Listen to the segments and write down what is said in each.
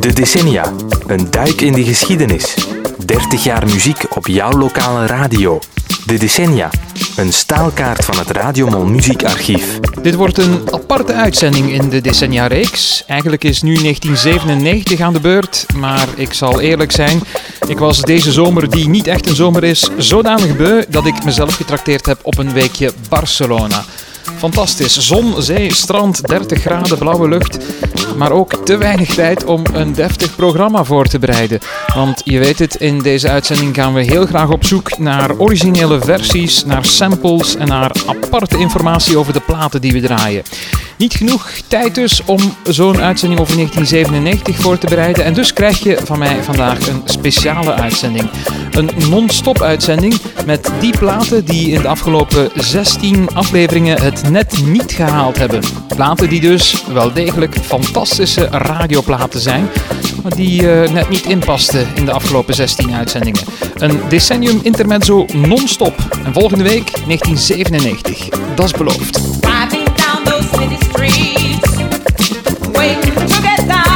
De decennia. Een duik in de geschiedenis. 30 jaar muziek op jouw lokale radio. De decennia. Een staalkaart van het Radiomol muziekarchief. Dit wordt een aparte uitzending in de decennia-reeks. Eigenlijk is nu 1997 aan de beurt, maar ik zal eerlijk zijn. Ik was deze zomer, die niet echt een zomer is, zodanig beu dat ik mezelf getrakteerd heb op een weekje Barcelona. Fantastisch. Zon, zee, strand, 30 graden, blauwe lucht. Maar ook te weinig tijd om een deftig programma voor te bereiden. Want je weet het, in deze uitzending gaan we heel graag op zoek naar originele versies, naar samples en naar aparte informatie over de platen die we draaien. Niet genoeg tijd dus om zo'n uitzending over 1997 voor te bereiden. En dus krijg je van mij vandaag een speciale uitzending. Een non-stop uitzending met die platen die in de afgelopen 16 afleveringen het net niet gehaald hebben. Platen die dus wel degelijk fantastische radioplaten zijn, maar die uh, net niet inpasten in de afgelopen 16 uitzendingen. Een decennium intermezzo non-stop. En volgende week 1997. Dat is beloofd. De decennia. Give me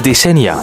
komende decennia.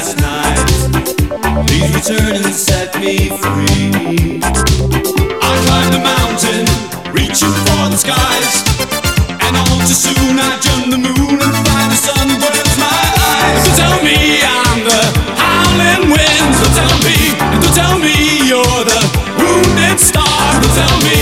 last night. Please return and set me free. I climbed the mountain, reaching for the skies. And all too soon I jump the moon and find the sun burns my eyes. So tell me I'm the howling wind. So tell me, don't tell me you're the wounded star. So tell me.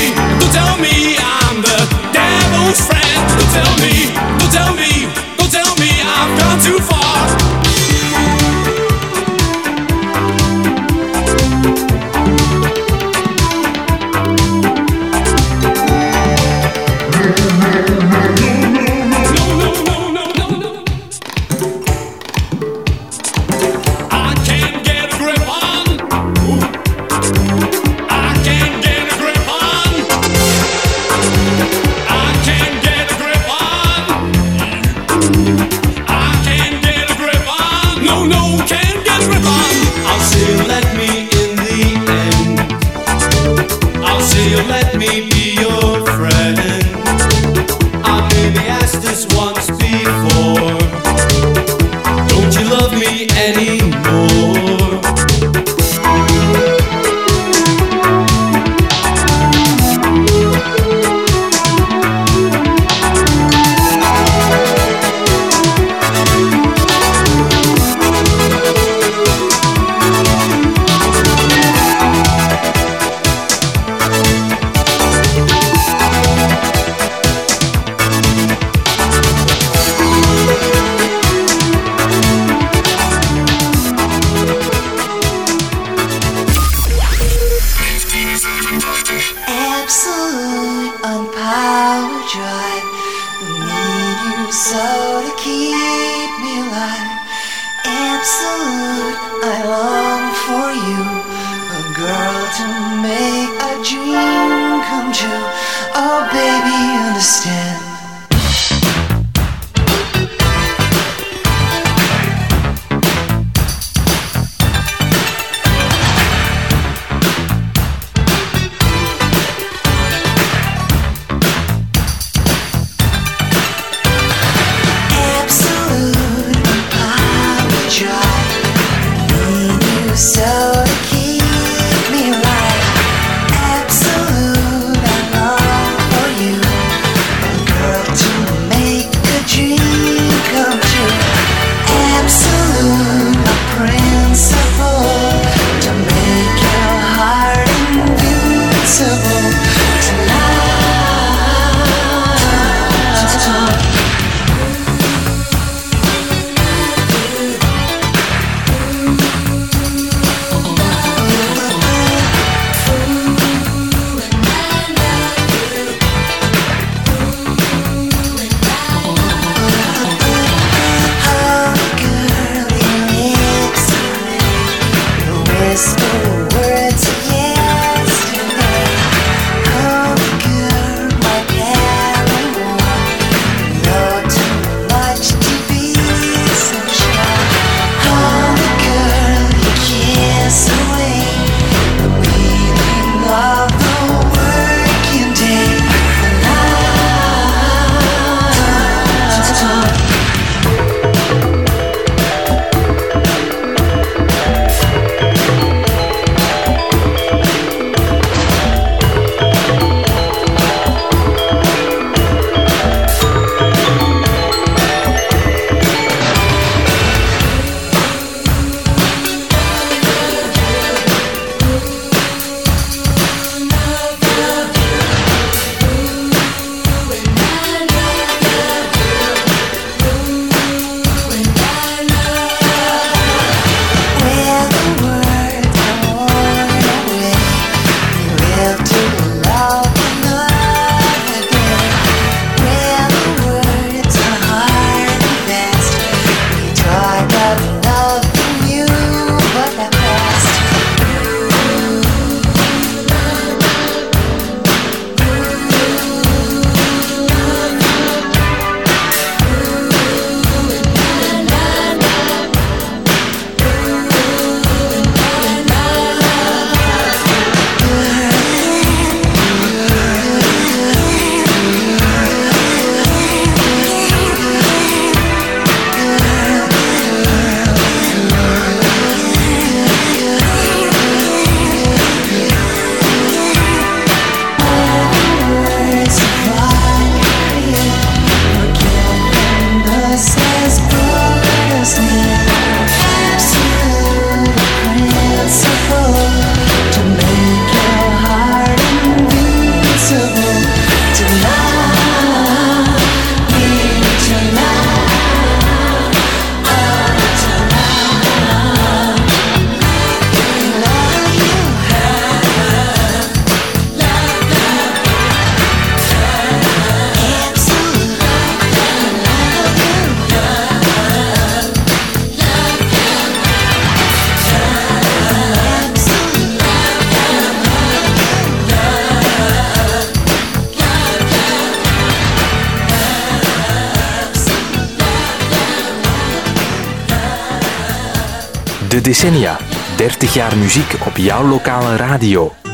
let me be your friend. I may be asked this once. impossible. Decennia. 30 jaar muziek op jouw lokale radio.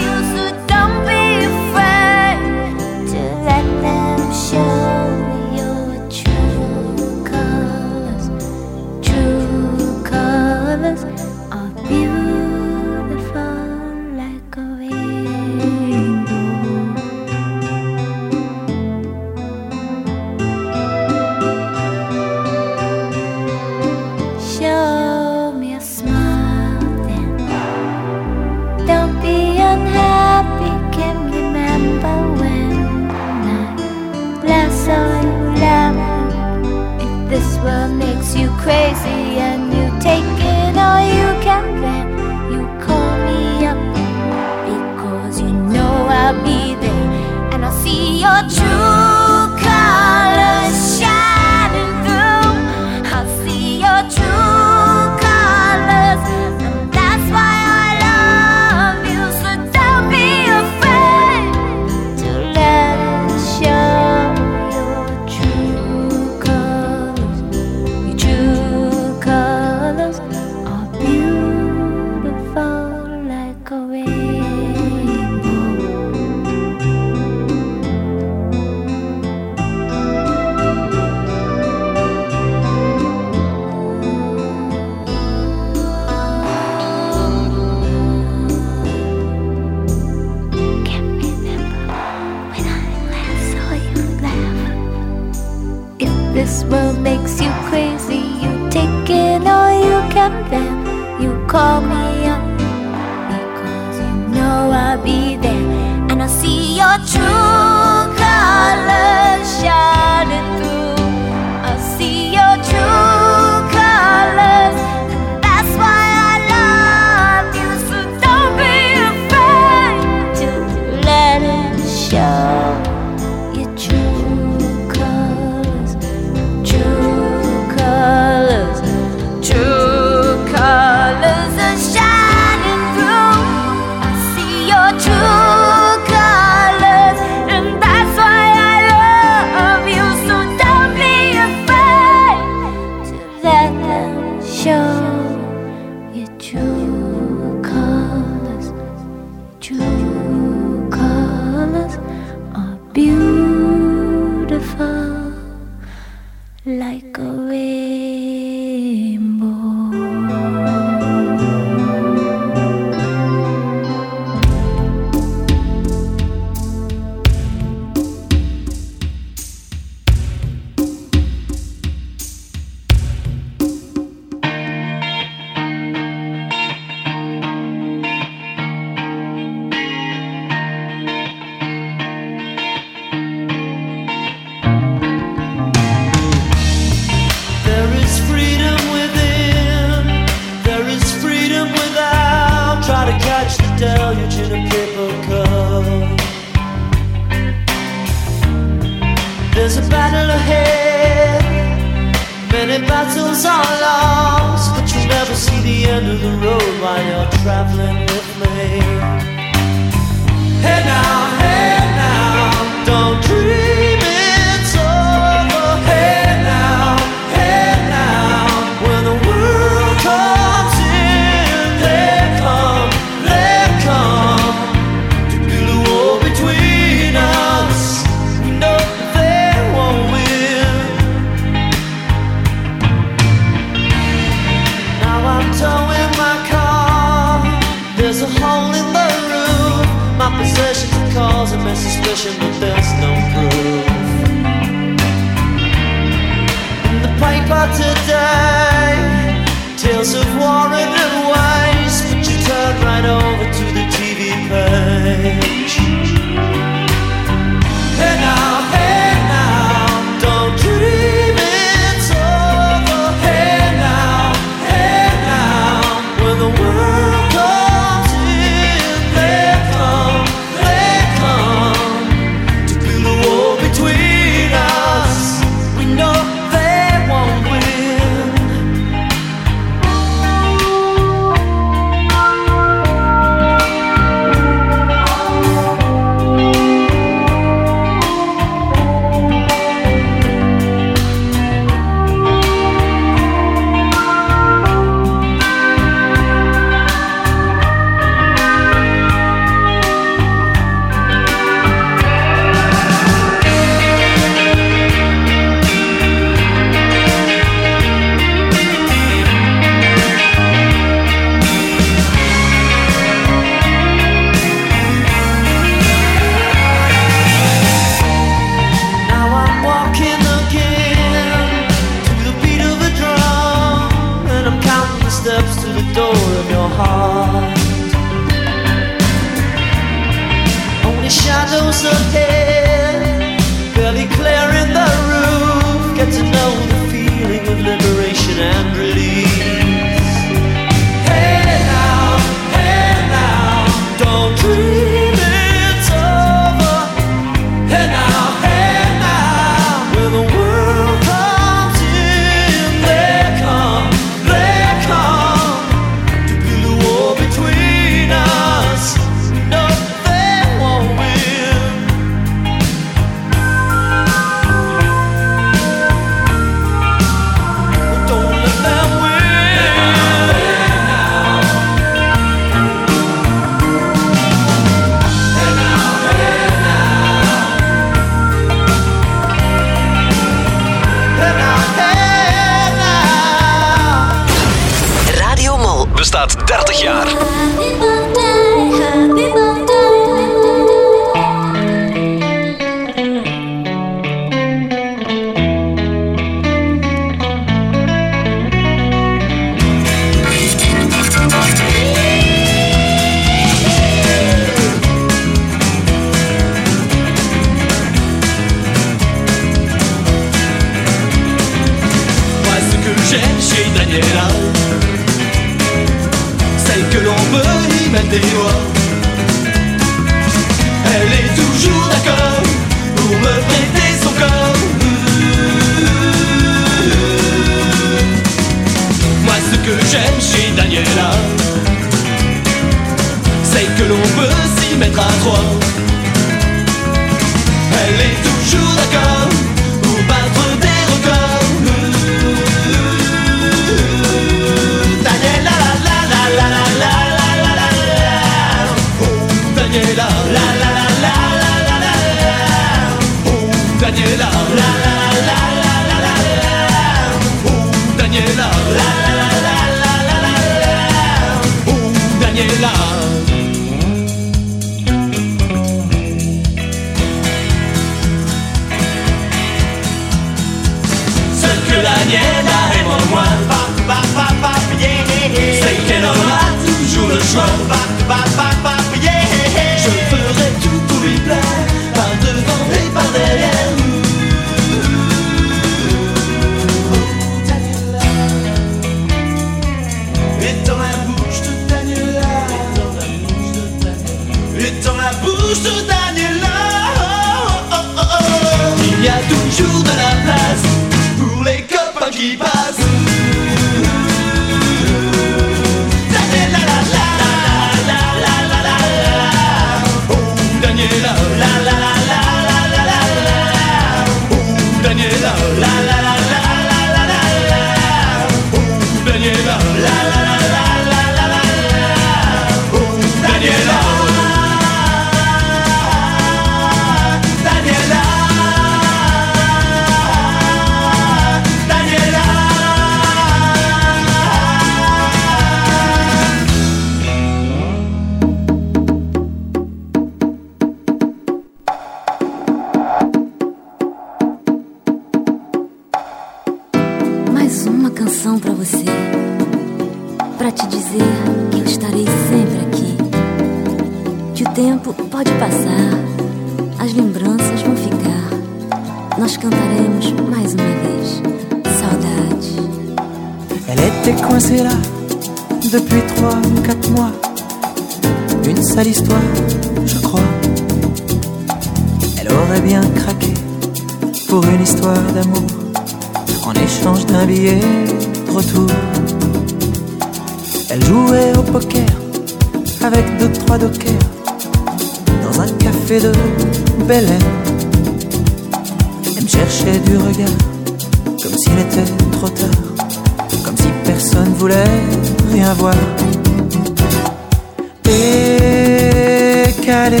Friday.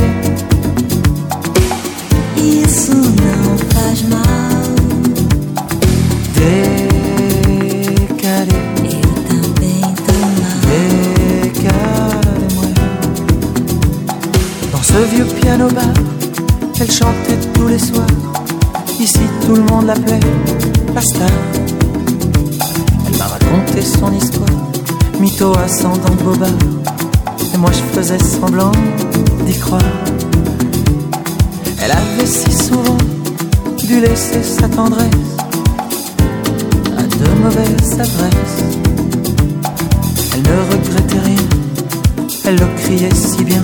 Isso não faz mal. Eu também tô mal. Décalé, Dans ce vieux piano bar, elle chantait tous les soirs. Ici, tout le monde l'appelait la star. Elle m'a raconté son histoire, mytho à 100 dans. Et moi, je faisais semblant d'y croire. Elle avait si souvent dû laisser sa tendresse à de mauvaises adresses. Elle ne regrettait rien, elle le criait si bien.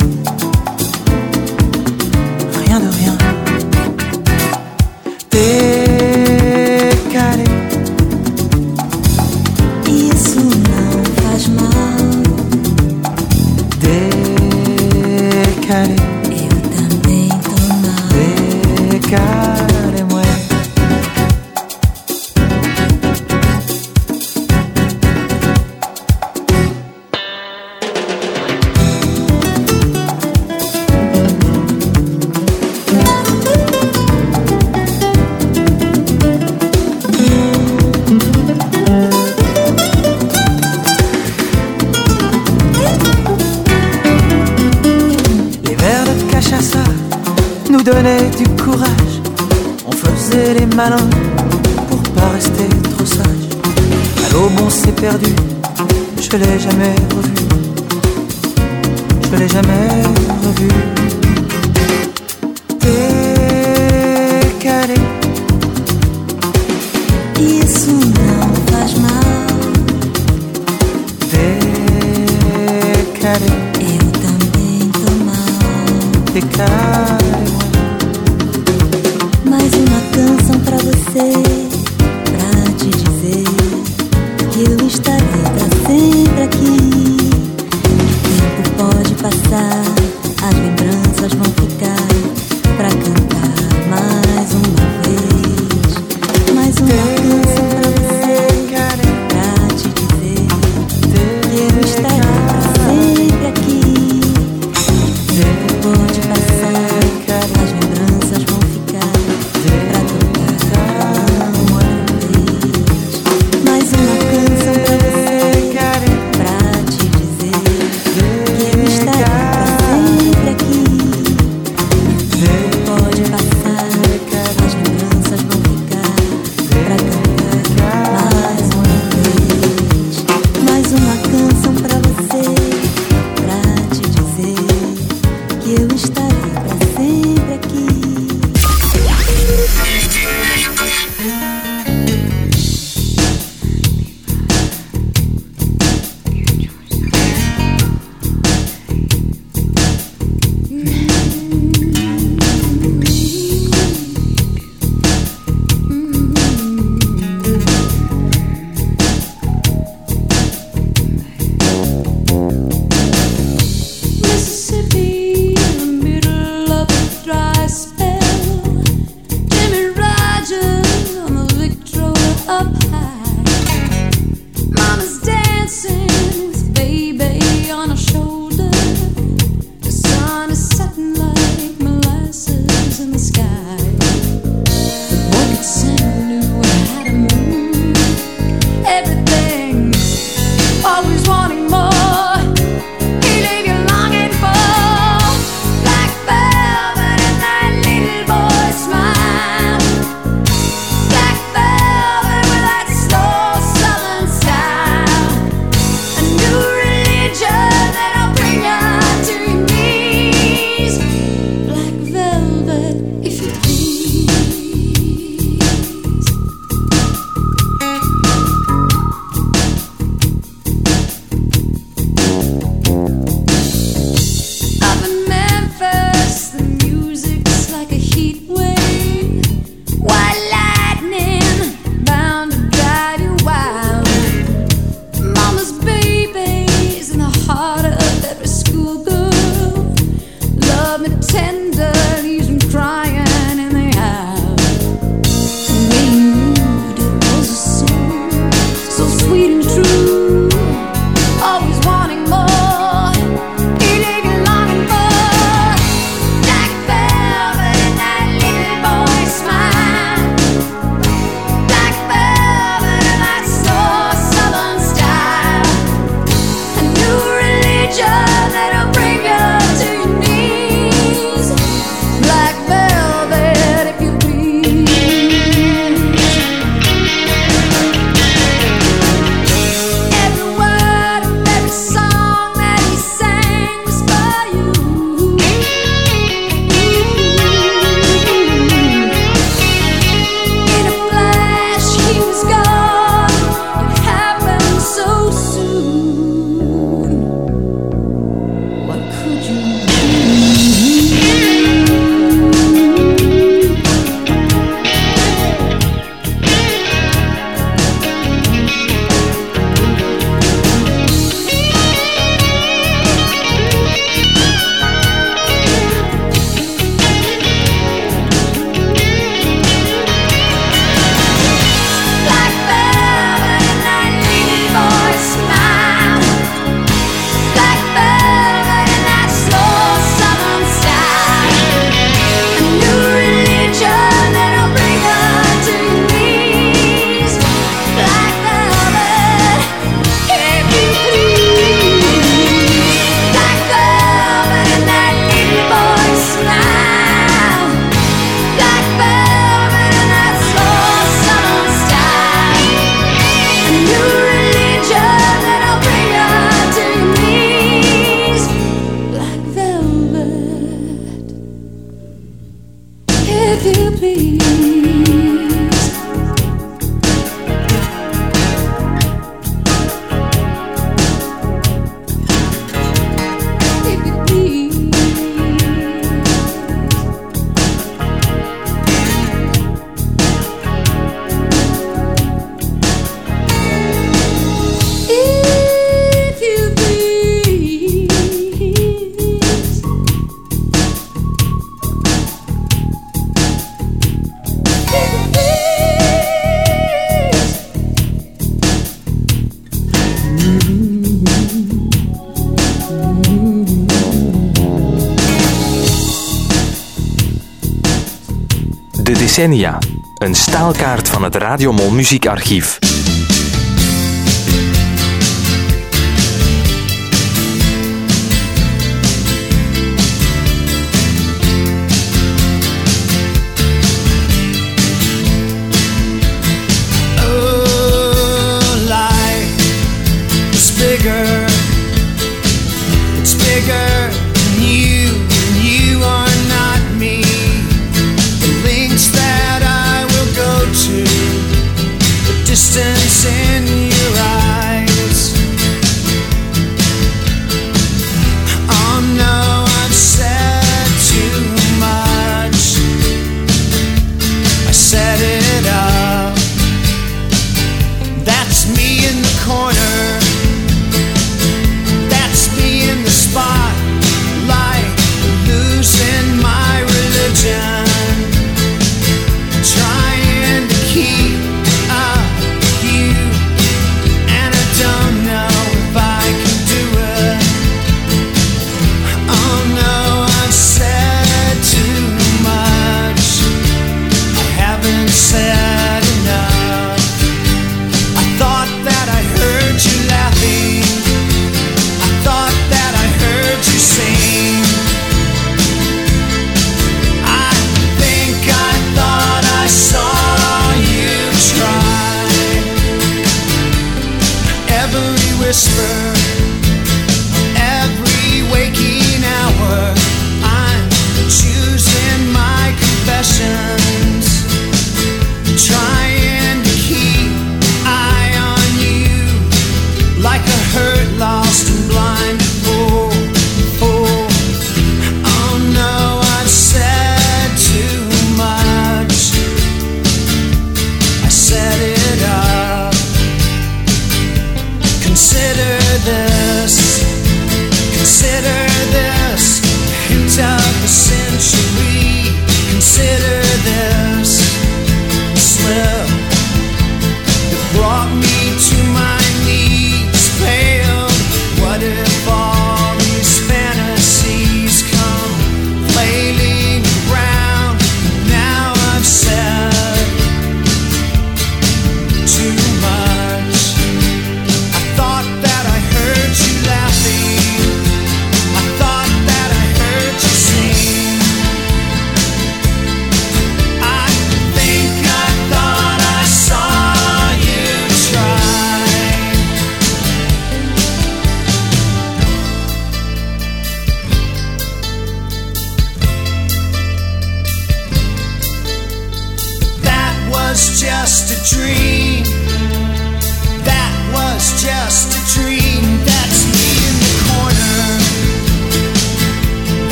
Decennia. Een staalkaart van het Radiomol muziekarchief.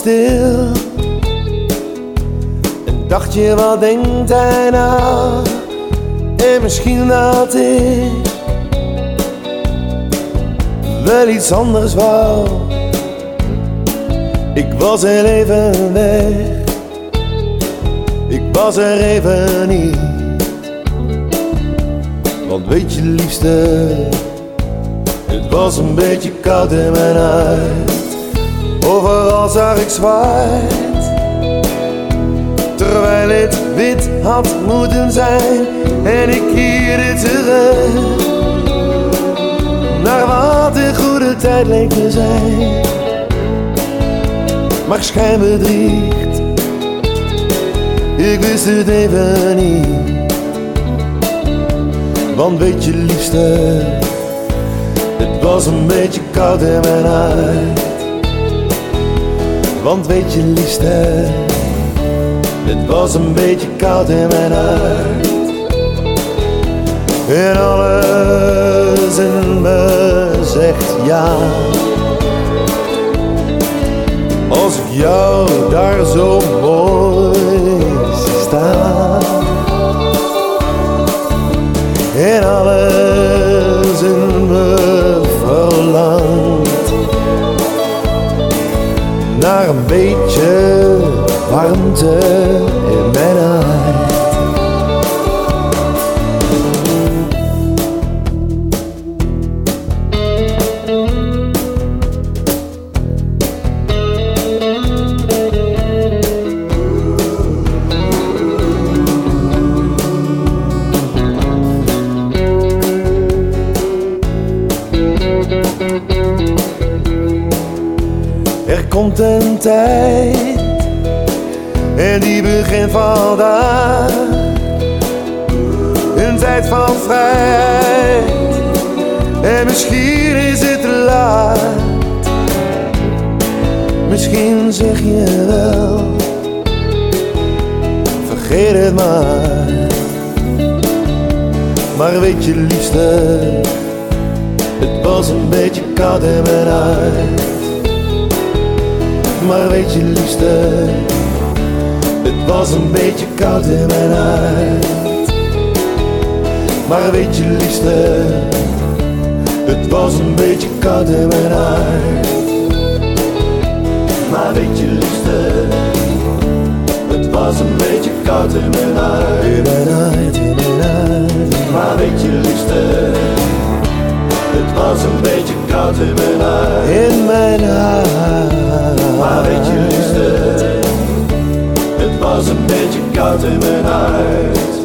Stil en dacht je wat denkt hij nou? En misschien dat ik wel iets anders wou. Ik was er even weg, ik was er even niet. Want weet je liefste, het was een beetje koud in mijn huid. Overal zag ik zwart, terwijl het wit had moeten zijn. En ik keerde terug naar wat een goede tijd leek te zijn. Maar schijn bedriegt, ik wist het even niet. Want weet je liefste, het was een beetje koud in mijn huid. Want weet je liefste, het was een beetje koud in mijn huid. En alles in me zegt ja. Als ik jou daar zo mooi staan. En alles naar een beetje warmte in mijn hart. Komt een tijd en die begint vandaag. Een tijd van vrijheid en misschien is het te laat. Misschien zeg je wel, vergeet het maar. Maar weet je liefste, het was een beetje koud in mijn. Maar weet je liefste, het was een beetje koud in mijn huid. Maar weet je liefste, het was een beetje koud in mijn huid. Maar weet je liefste, het was een beetje koud in mijn huid. In mijn huid, in mijn huid. Maar weet je liefste, het was een beetje koud in mijn huid. In mijn huid. Maar weet je liefste, het was een beetje koud in mijn huid.